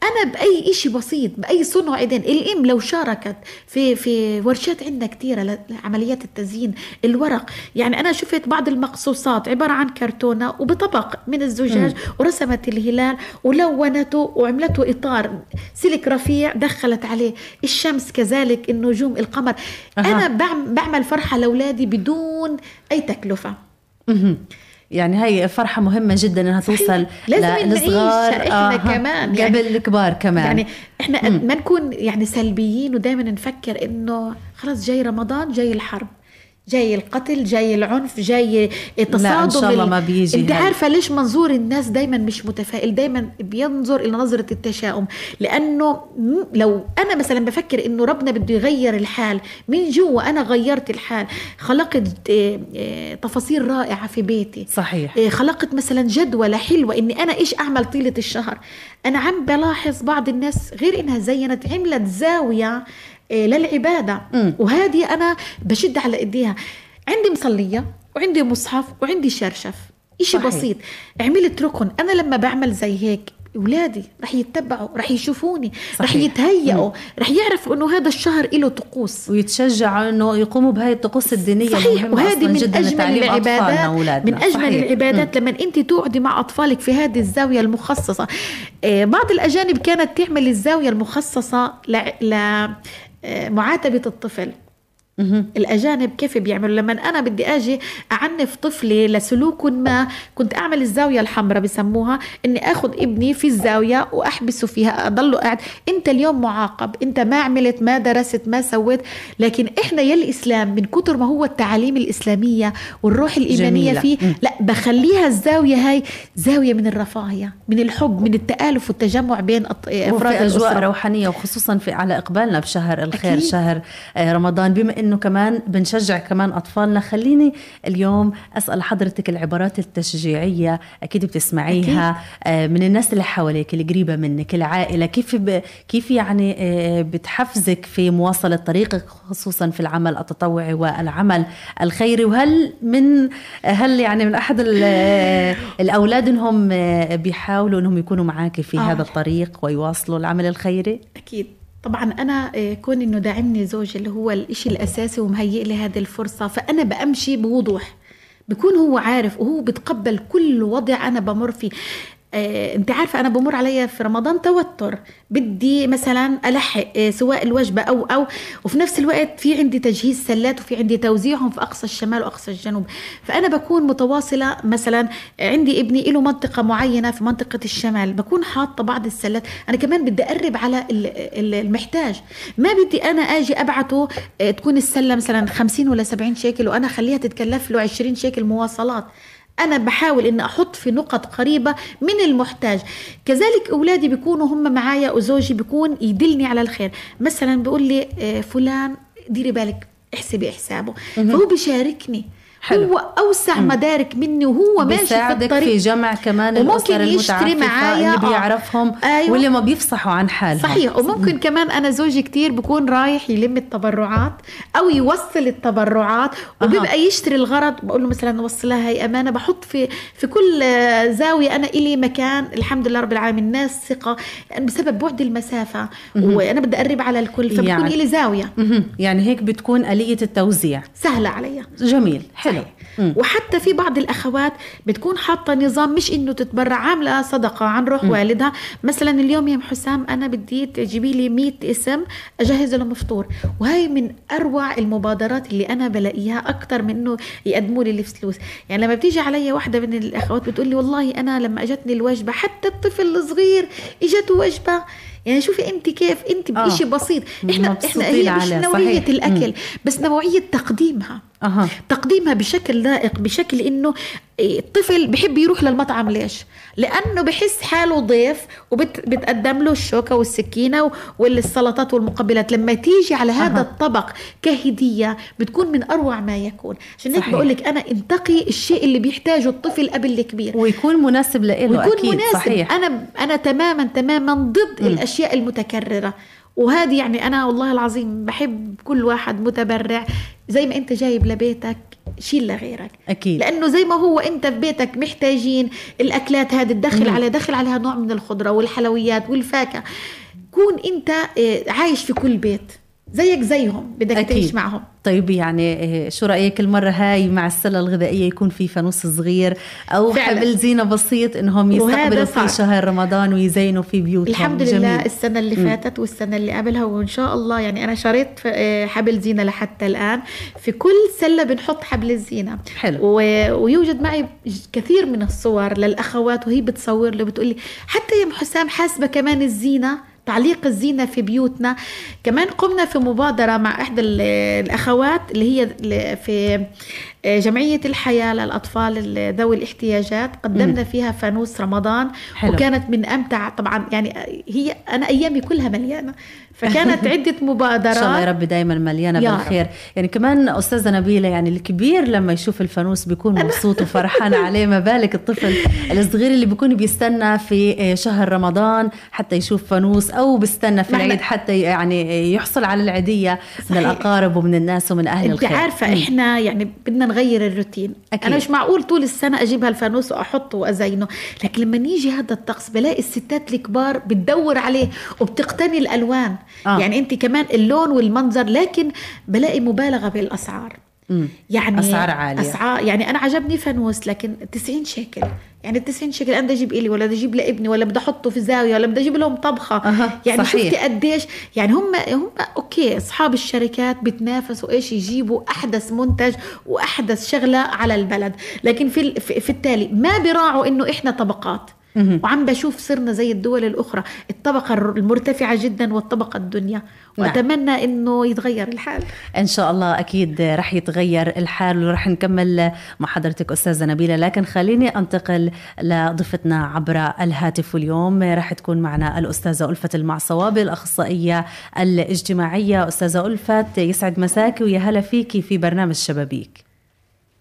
أنا بأي إشي بسيط بأي صنع ايدين الإم لو شاركت في في ورشات عندنا كثيره لعمليات التزيين الورق. يعني أنا شفت بعض المقصوصات عبارة عن كرتونة وبطبق من الزجاج ورسمت الهلال ولونته وعملته إطار سلك رفيع دخلت عليه. الشمس كذلك النجوم القمر. أنا بعم- بعمل فرحة لأولادي بدون أي تكلفة. مهم. يعني هي فرحة مهمة جدا إنها. توصل لازم للصغار إحنا آها، كمان. قبل يعني- الكبار كمان يعني إحنا ما نكون يعني سلبيين ودائما نفكر إنه خلاص جاي رمضان جاي الحرب جاي القتل جاي العنف جاي تصادم شاء الله ال- ما بيجي أنت. عارفة ليش منظور الناس دايما مش متفائل دايما بينظر إلى نظرة التشاؤم؟ لأنه لو أنا مثلا بفكر إنه ربنا بده يغير الحال من جوا أنا غيرت الحال؟ خلقت آه، آه، تفاصيل رائعة في بيتي. صحيح. إيه، خلقت مثلا جدولة حلوة إني أنا إيش أعمل طيلة الشهر؟ أنا عم بلاحظ بعض الناس غير إنها زينت عملت زاوية إيه، للعبادة. مم. وهذه أنا بشد على إيديها. عندي مصلية وعندي مصحف وعندي شرشف. إشي صحيح. بسيط. عملت ركن أنا لما بعمل زي هيك اولادي رح يتبعوا رح يشوفوني رح صحيح. يتهيئوا رح يعرفوا إنه هذا الشهر له طقوس. ويتشجعوا إنه يقوموا بهاي الطقوس الدينية. صحيح. وهذه من جدا أجمل العبادات من أجمل صحيح. العبادات لما أنت تقعدي مع أطفالك في هذه الزاوية المخصصة. آه، بعض الأجانب كانت تعمل الزاوية المخصصة لمعاتبه الطفل. مهم. الأجانب كيف بيعملوا لما أنا بدي آجي أعنف طفلي لسلوك ما كنت أعمل الزاوية الحمراء بسموها إني آخذ ابني في الزاوية وأحبسه فيها أضله قاعد أنت اليوم معاقب أنت ما عملت ما درست ما سويت لكن إحنا يا الإسلام من كتر ما هو التعاليم الإسلامية والروح الإيمانية جميلة. فيه. لا بخليها الزاوية هاي زاوية من الرفاهية من الحب من التآلف والتجمع بين وفي أجواء الأسرة روحانية وخصوصا في على إقبالنا بشهر الخير أكيد. شهر آه، رمضان بما إنه كمان بنشجع كمان أطفالنا. خليني اليوم أسأل حضرتك العبارات التشجيعية. أكيد بتسمعيها. آه، من الناس اللي حواليك اللي قريبة منك العائلة. كيف ب... كيف يعني آه، بتحفزك في مواصلة طريقك خصوصا في العمل التطوعي والعمل الخيري؟ وهل من هل يعني من أحد آه، الأولاد إنهم بيحاولوا إنهم يكونوا معك في آه. هذا الطريق ويواصلوا العمل الخيري؟ أكيد. طبعا أنا آه، كون إنه داعمني زوجي اللي هو الإشي الأساسي ومهيئ لي هذه الفرصة فأنا بأمشي بوضوح بكون هو عارف وهو بتقبل كل وضع أنا بمر فيه. آه، انت عارفة أنا بمر عليا في رمضان توتر. بدي مثلا ألحق آه، سواء الوجبة أو أو وفي نفس الوقت في عندي تجهيز سلات وفي عندي توزيعهم في أقصى الشمال وأقصى الجنوب. فأنا بكون متواصلة مثلا عندي ابني له منطقة معينة في منطقة الشمال. بكون حاطة بعض السلات. أنا كمان بدي أقرب على ال- ال- المحتاج. ما بدي أنا آجي أبعته آه، تكون السلة مثلا 50 ولا 70 شيكل وأنا اخليها تتكلف له 20 شيكل مواصلات. أنا بحاول ان أحط في نقط قريبة من المحتاج. كذلك أولادي بيكونوا هم معايا وزوجي بيكون يدلني على الخير. مثلا بيقول لي آه، فلان ديري بالك احسبي حسابه. فهو بيشاركني. حلو. هو أوسع م. مدارك مني وهو ماشي في الطريق في جمع كمان وممكن يشتري معايا. اللي بيعرفهم أيوة. واللي ما بيفصحوا عن حالهم. صحيح. وممكن م. كمان أنا زوجي كتير بكون رايح يلم التبرعات أو يوصل التبرعات وبيبقى يشتري الغرض. بقول له مثلا وصلها هي أمانة. بحط في في كل زاوية أنا إلي مكان. الحمد لله رب العالمين. الناس ثقة. يعني بسبب بعد المسافة وأنا بدي أقرب على الكل. فبكون يعني. إلي زاوية. يعني هيك بتكون آلية التوزيع. سهلة علي. جميل. حلو. وحتى في بعض الأخوات بتكون حاطة نظام مش إنه تتبرع عاملة صدقة عن روح والدها. مثلا اليوم يا أم حسام أنا بدي تجيبي لي 100 اسم أجهز لهم فطور. وهي من أروع المبادرات اللي أنا بلاقيها أكثر من إنه يقدموا لي الفلوس يعني لما بتيجي علي واحدة من الأخوات بتقول لي والله أنا لما إجتني الوجبة حتى الطفل الصغير اجته وجبة. يعني شوفي أنت كيف؟ أنت بشيء آه. بسيط. إحنا إحنا هي مش نوعية صحيح. الأكل. بس نوعية تقديمها. أه. تقديمها بشكل لائق بشكل إنه الطفل بحب يروح للمطعم ليش لأنه بحس حاله ضيف وبتقدم له الشوكة والسكينة والسلطات والمقبلات لما تيجي على هذا أه. الطبق كهدية بتكون من أروع ما يكون عشان هيك بقول لك أنا انتقي الشيء اللي بيحتاجه الطفل قبل الكبير ويكون مناسب له ويكون أكيد مناسب صحيح. أنا أنا تماما تماما ضد م. الأشياء المتكررة وهذه يعني أنا والله العظيم بحب كل واحد متبرع. زي ما أنت جايب لبيتك شيل لغيرك. أكيد. لأنه زي ما هو أنت في بيتك محتاجين الأكلات هذه تدخل على دخل عليها نوع من الخضرة والحلويات والفاكهة. كون أنت آه، عايش في كل بيت. زيك زيهم بدك أكيد. تعيش معهم طيب يعني إيه، شو رأيك المرة هاي مع السلة الغذائية يكون في فانوس صغير أو فعلا. حبل زينة بسيط إنهم يستقبلوا في شهر رمضان ويزينوا في بيوتهم الحمد جميل. لله السنة اللي م. فاتت والسنة اللي قبلها وإن شاء الله يعني أنا شريت إيه، حبل زينة لحتى الآن في كل سلة بنحط حبل الزينة حلو و... ويوجد معي كثير من الصور للأخوات وهي بتصور لي بتقول لي حتى يا أم حسام حاسبة كمان الزينة تعليق الزينة في بيوتنا. كمان قمنا في مبادرة مع إحدى الأخوات اللي هي في آه، جمعية الحياة للأطفال ذوي الاحتياجات. قدمنا فيها فانوس رمضان حلو. وكانت من أمتع طبعا يعني هي أنا أيامي كلها مليانة. فكانت عدة مبادرات إن شاء الله يا رب دايما مليانة بالخير. رب. يعني كمان أستاذة نبيلة يعني الكبير لما يشوف الفانوس بيكون مبسوط وفرحان عليه. ما بالك الطفل الصغير اللي بيكون بيستنى في آه، شهر رمضان حتى يشوف فانوس أو بيستنى في العيد حتى يعني يحصل على العيدية صحيح. من الأقارب ومن الناس ومن أهل الخير. أنت عارفة إحنا يعني بدنا نغير الروتين. أكيد. أنا مش معقول طول السنة أجيب هالفانوس وأحطه وأزينه. لكن لما يجي هذا الطقس بلاقي الستات الكبار بتدور عليه وبتقتني الألوان. آه. يعني أنت كمان اللون والمنظر لكن بلاقي مبالغة بالأسعار. يعني أسعار عالية. أسعار يعني أنا عجبني فانوس لكن 90 شيكل. يعني ال 90 شيكل أنا بدي أجيب إلي ولا بدي أجيب لابني ولا بدي أحطه في زاوية ولا بدي أجيب لهم طبخة. أه يعني صحيح. شفتي قديش؟ يعني هم هم أوكي أصحاب الشركات بتنافسوا إيش يجيبوا أحدث منتج وأحدث شغلة على البلد. لكن في في التالي ما بيراعوا إنه إحنا طبقات. وعم بشوف صرنا زي الدول الأخرى. الطبقة المرتفعة جدا والطبقة الدنيا. نعم. وأتمنى أنه يتغير الحال. إن شاء الله أكيد رح يتغير الحال ورح نكمل مع حضرتك أستاذة نبيلة. لكن خليني أنتقل لضيفتنا عبر الهاتف اليوم. رح تكون معنا الأستاذة ألفة المعصوابي الأخصائية الاجتماعية. أستاذة ألفة يسعد مساكي ويا هلا فيكي في برنامج شبابيك.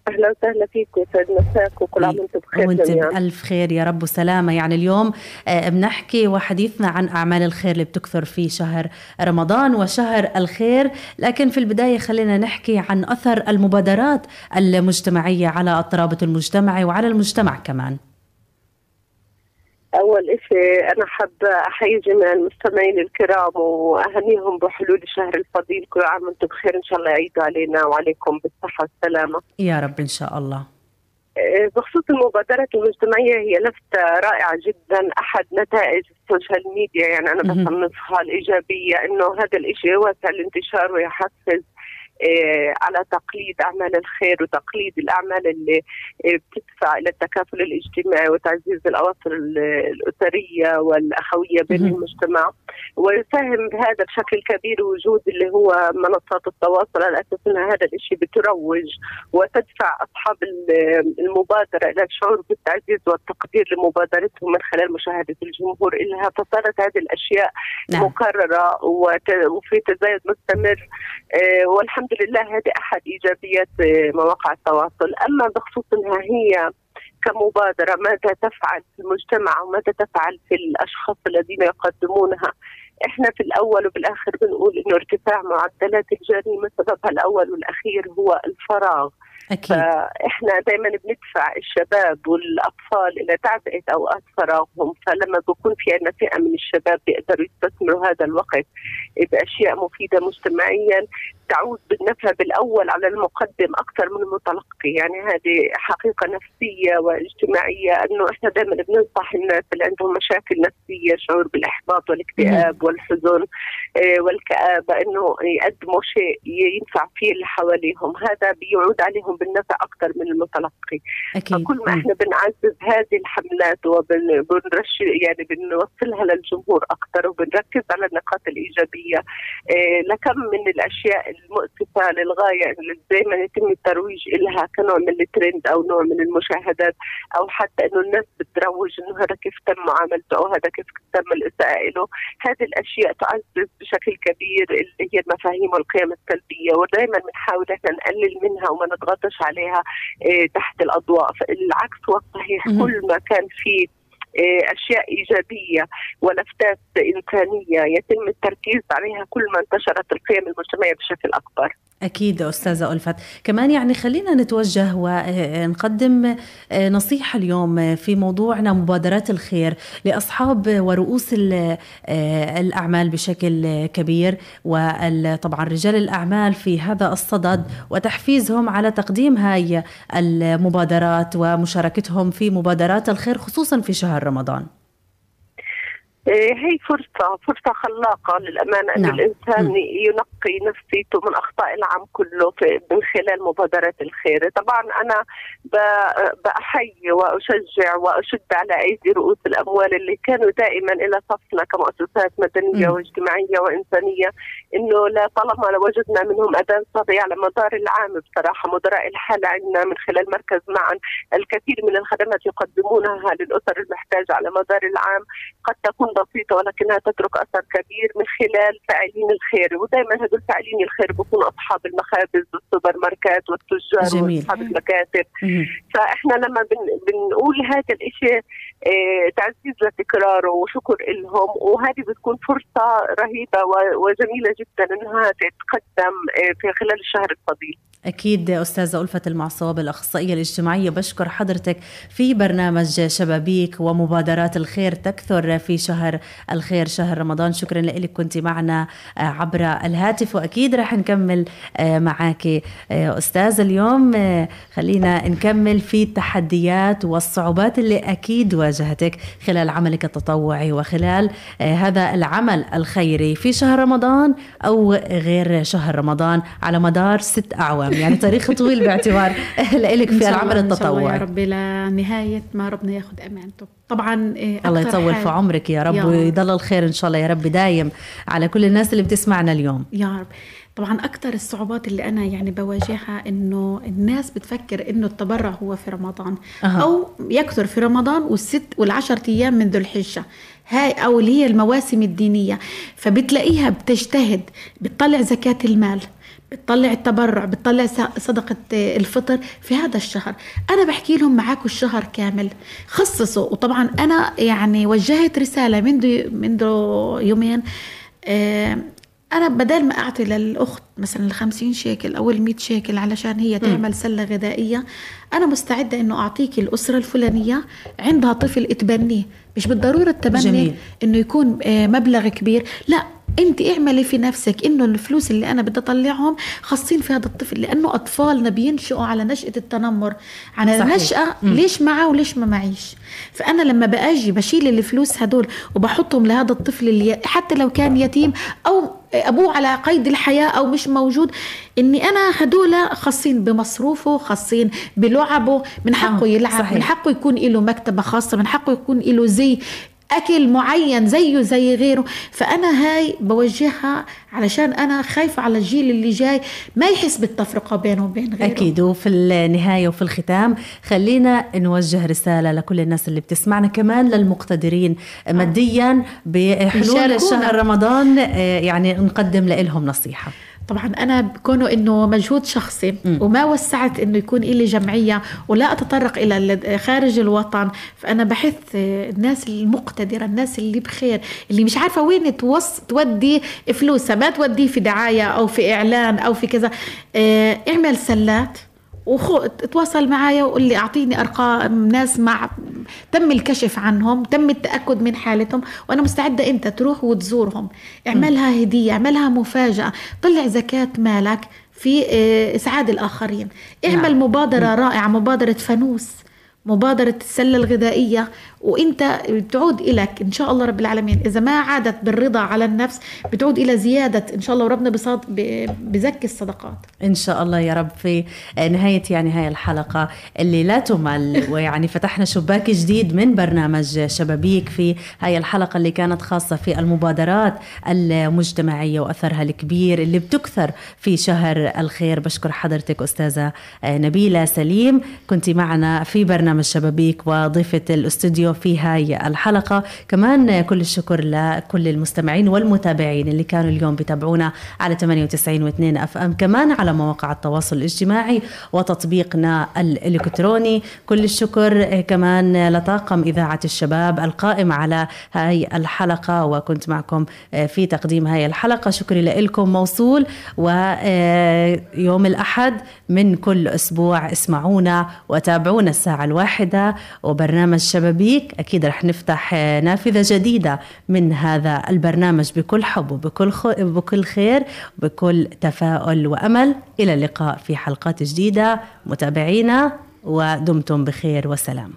أهلا وسهلا فيك وسعد مساك وكل عام وأنتم بخير وأنت بألف خير يا رب وسلامة. يعني اليوم آه، بنحكي وحديثنا عن أعمال الخير اللي بتكثر في شهر رمضان وشهر الخير. لكن في البداية خلينا نحكي عن أثر المبادرات المجتمعية على الترابط المجتمعي وعلى المجتمع كمان. أول شيء أنا حابة أحيي جميع المستمعين الكرام وأهنيهم بحلول الشهر الفضيل. كل عام وأنتم بخير. إن شاء الله يعيدوا علينا وعليكم بالصحة والسلامة. يا رب إن شاء الله. إيه، بخصوص المبادرات المجتمعية هي لفتة رائعة جدا. أحد نتائج ال social media يعني أنا بصنفها الإيجابية إنه هذا الإشي واسع الانتشار ويحفز على تقليد أعمال الخير وتقليد الأعمال اللي آه، بتدفع إلى التكافل الاجتماعي وتعزيز الاواصر الأسرية والأخوية بين المجتمع. ويساهم بهذا بشكل كبير وجود اللي هو منصات التواصل على أساس إن هذا الشيء بتروج وتدفع أصحاب المبادرة إلى الشعور بالتعزيز والتقدير لمبادرتهم من خلال مشاهدة الجمهور لها فصارت هذه الأشياء نعم. مكررة وفي تزايد مستمر. آه، والحمد الحمد لله هذه أحد إيجابيات مواقع التواصل. أما بخصوص إنها هي كمبادرة ماذا تفعل في المجتمع وماذا تفعل في الأشخاص الذين يقدمونها؟ إحنا في الأول وبالاخر بنقول إنه ارتفاع معدلات الجريمه سببها الأول والأخير هو الفراغ. أكيد. فإحنا دائما بندفع الشباب والأطفال إلى تعبئه اوقات فراغهم فلما بكون في عندنا فئة من الشباب بيقدروا يستثمروا هذا الوقت. باشياء مفيدة مجتمعيا تعود بالنفع بالأول على المقدم أكثر من المتلقي. يعني هذه حقيقة نفسية واجتماعية أنه إحنا دائما بننصح الناس اللي عندهم مشاكل نفسية شعور بالإحباط والاكتئاب والحزن آه، والكآبة إنه يقدموا شيء ينفع فيه اللي حواليهم. هذا بيعود عليهم بالنفع أكثر من المتلقي. أكيد. فكل ما إحنا بنعزز هذه الحملات وبنرش يعني بنوصلها للجمهور أكثر وبنركز على النقاط الإيجابية آه، لكم من الأشياء المؤسفة للغاية اللي دائما يتم الترويج لها كنوع من الترند أو نوع من المشاهدات أو حتى إنه الناس بتروج إنه هذا كيف تم معاملته أو هذا كيف تم الاساءه له هذه الأشياء تعزز بشكل كبير اللي هي المفاهيم والقيم السلبية ودائما بنحاول إحنا نقلل منها وما نضغطش عليها إيه، تحت الأضواء. العكس هو الصحيح. كل ما كان في إيه، أشياء إيجابية ولفتات إنسانية يتم التركيز عليها كل ما انتشرت القيم المجتمعية بشكل أكبر. أكيد أستاذة ألفت كمان يعني خلينا نتوجه ونقدم نصيحة اليوم في موضوعنا مبادرات الخير لأصحاب ورؤوس الأعمال بشكل كبير وطبعا رجال الأعمال في هذا الصدد وتحفيزهم على تقديم هاي المبادرات ومشاركتهم في مبادرات الخير خصوصا في شهر رمضان إيه، هي فرصة فرصة خلاقة للأمانة أن نعم. الإنسان م. ينقي نفسيته من أخطاء العام كله من خلال مبادرات الخير. طبعا أنا بأحيي وأشجع وأشد على أيدي رؤوس الأموال اللي كانوا دائما إلى صفنا كمؤسسات مدنية م. واجتماعية وإنسانية إنه لا طالما وجدنا منهم أذان صدي على مدار العام. بصراحة مدراء الحالة عندنا من خلال مركز معا الكثير من الخدمات يقدمونها للأسر المحتاجة على مدار العام. قد تكون بسيطة ولكنها تترك أثر كبير من خلال فاعلين الخير. ودائما هدول فاعلين الخير بيكونوا أصحاب المخابز والسوبر ماركات والتجار وأصحاب المكاتب. فإحنا لما بن بنقول هذا الإشي آه تعزيز لتكراره وشكر لهم وهذه بتكون فرصة رهيبة وجميلة جدا إنها تتقدم آه في خلال الشهر الفضيل. أكيد أستاذة ألفة المعصوب الأخصائية الاجتماعية بشكر حضرتك في برنامج شبابيك ومبادرات الخير تكثر في شهر الخير شهر رمضان. شكرا لك كنت معنا آه، عبر الهاتف. وأكيد رح نكمل آه، معك آه، أستاذ اليوم خلينا نكمل في التحديات والصعوبات اللي أكيد واجهتك خلال عملك التطوعي وخلال هذا العمل الخيري في شهر رمضان أو غير شهر رمضان على مدار ست أعوام. نعم يعني تاريخ طويل باعتبار لك في العمل التطوعي يا رب لنهاية ما ربنا ياخذ أمانته. طبعا إيه الله يطول في عمرك يا رب ويضل الخير إن شاء الله يا رب دايم على كل الناس اللي بتسمعنا اليوم. يا رب. طبعا أكثر الصعوبات اللي أنا يعني بواجهها إنه الناس بتفكر إنه التبرع هو في رمضان. أه. أو يكثر في رمضان والست والعشر أيام من ذو الحجة. هاي أو اللي هي المواسم الدينية. فبتلاقيها بتجتهد بتطلع زكاة المال. بتطلع التبرع بتطلع صدقة الفطر في هذا الشهر. أنا بحكي لهم معاكم الشهر كامل. خصصوا. وطبعا أنا يعني وجهت رسالة منذ منذ يومين آه، أنا بدل ما أعطي للأخت مثلا الخمسين شيكل أو المئة شيكل علشان هي تعمل سلة غذائية أنا مستعدة إنه أعطيك الأسرة الفلانية عندها طفل تبنيه مش بالضرورة التبني جميل. إنه يكون آه، مبلغ كبير. لا انت اعملي في نفسك انه الفلوس اللي أنا بدي اطلعهم خاصين في هذا الطفل لأنه أطفالنا بينشئوا على نشأة التنمر على صحيح. نشأة م. ليش معه وليش ما معيش فأنا لما بأجي بشيل الفلوس هدول وبحطهم لهذا الطفل اللي حتى لو كان يتيم أو أبوه على قيد الحياة أو مش موجود إني أنا هدول خاصين بمصروفه خاصين بلعبه من حقه يلعب صحيح. من حقه يكون له مكتبة خاصة من حقه يكون له زي أكل معين زيه زي غيره. فأنا هاي بوجهها علشان أنا خايفة على الجيل اللي جاي ما يحس بالتفرقة بينه وبين غيره. أكيد. وفي النهاية وفي الختام خلينا نوجه رسالة لكل الناس اللي بتسمعنا كمان للمقتدرين. ماديا بحلول شهر رمضان آه، يعني نقدم لهم نصيحة. طبعا أنا كونه إنه مجهود شخصي م. وما وسعت إنه يكون لي جمعية ولا أتطرق إلى خارج الوطن. فأنا بحث الناس المقتدرة الناس اللي بخير اللي مش عارفة وين توص تودي فلوسها. ما توديه في دعاية أو في إعلان أو في كذا. آه اعمل سلات. وخو تواصل معايا وقول لي أعطيني أرقام ناس مع تم الكشف عنهم تم التأكد من حالتهم وأنا مستعدة أنت تروح وتزورهم. اعملها هدية اعملها مفاجأة. طلع زكاة مالك في آه، إسعاد الآخرين. اعمل نعم. مبادرة رائعة مبادرة فانوس. مبادرة السلة الغذائية وإنت بتعود إلك إن شاء الله رب العالمين. إذا ما عادت بالرضا على النفس بتعود إلى زيادة إن شاء الله وربنا بصاد بزكي الصدقات. إن شاء الله يا رب في نهاية يعني هاي الحلقة اللي لا تمل. ويعني فتحنا شباك جديد من برنامج شبابيك في هاي الحلقة اللي كانت خاصة في المبادرات المجتمعية وأثرها الكبير اللي بتكثر في شهر الخير. بشكر حضرتك أستاذة نبيلة سليم. كنت معنا في برنامج شبابيك وضيفة الاستوديو في هاي الحلقة. كمان كل الشكر لكل المستمعين والمتابعين اللي كانوا اليوم بيتابعونا على 98 و2 FM. كمان على مواقع التواصل الاجتماعي وتطبيقنا الإلكتروني. كل الشكر. كمان لطاقم إذاعة الشباب القائم على هاي الحلقة. وكنت معكم في تقديم هاي الحلقة. شكري لكم موصول. ويوم الأحد من كل أسبوع. اسمعونا وتابعونا الساعة الواحدة. وبرنامج شبابيك. أكيد رح نفتح نافذة جديدة من هذا البرنامج بكل حب وبكل بكل خير وبكل تفاؤل وأمل. إلى اللقاء في حلقات جديدة. متابعينا ودمتم بخير وسلام.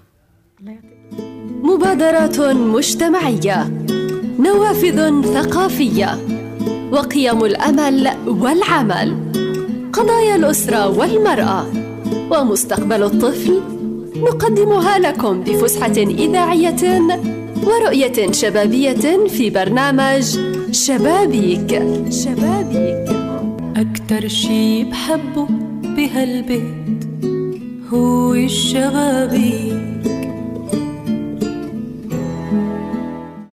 مبادرات مجتمعية نوافذ ثقافية وقيم الأمل والعمل قضايا الأسرة والمرأة ومستقبل الطفل نقدمها لكم بفسحة إذاعية ورؤية شبابية في برنامج شبابيك. شبابيك. أكتر شي بحبه بهالبيت هو الشبابيك.